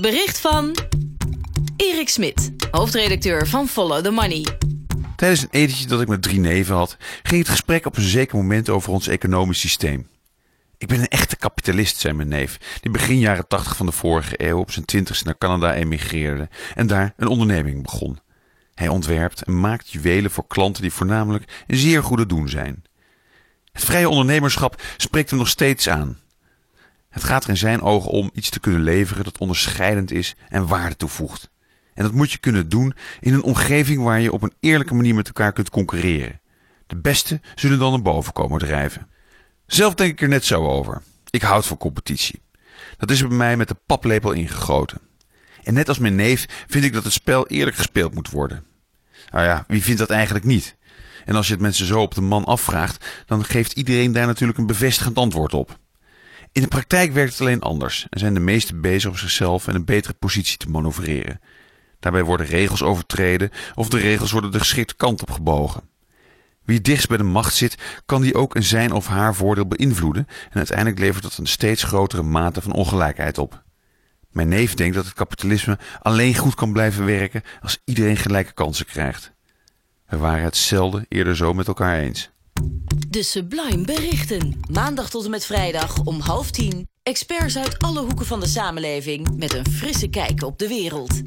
Bericht van Erik Smit, hoofdredacteur van Follow the Money. Tijdens een etentje dat ik met drie neven had, ging het gesprek op een zeker moment over ons economisch systeem. Ik ben een echte kapitalist, zei mijn neef, die begin jaren 80 van de vorige eeuw op zijn twintigste naar Canada emigreerde en daar een onderneming begon. Hij ontwerpt en maakt juwelen voor klanten die voornamelijk in zeer goede doen zijn. Het vrije ondernemerschap spreekt hem nog steeds aan. Het gaat er in zijn ogen om iets te kunnen leveren dat onderscheidend is en waarde toevoegt. En dat moet je kunnen doen in een omgeving waar je op een eerlijke manier met elkaar kunt concurreren. De beste zullen dan naar boven komen drijven. Zelf denk ik er net zo over. Ik houd van competitie. Dat is bij mij met de paplepel ingegoten. En net als mijn neef vind ik dat het spel eerlijk gespeeld moet worden. Nou ja, wie vindt dat eigenlijk niet? En als je het mensen zo op de man afvraagt, dan geeft iedereen daar natuurlijk een bevestigend antwoord op. In de praktijk werkt het alleen anders en zijn de meesten bezig om zichzelf in een betere positie te manoeuvreren. Daarbij worden regels overtreden of de regels worden de geschikte kant op gebogen. Wie dichtst bij de macht zit, kan die ook in zijn of haar voordeel beïnvloeden en uiteindelijk levert dat een steeds grotere mate van ongelijkheid op. Mijn neef denkt dat het kapitalisme alleen goed kan blijven werken als iedereen gelijke kansen krijgt. We waren het zelden eerder zo met elkaar eens. De Sublime Berichten. Maandag tot en met vrijdag om half tien. Experts uit alle hoeken van de samenleving met een frisse kijk op de wereld.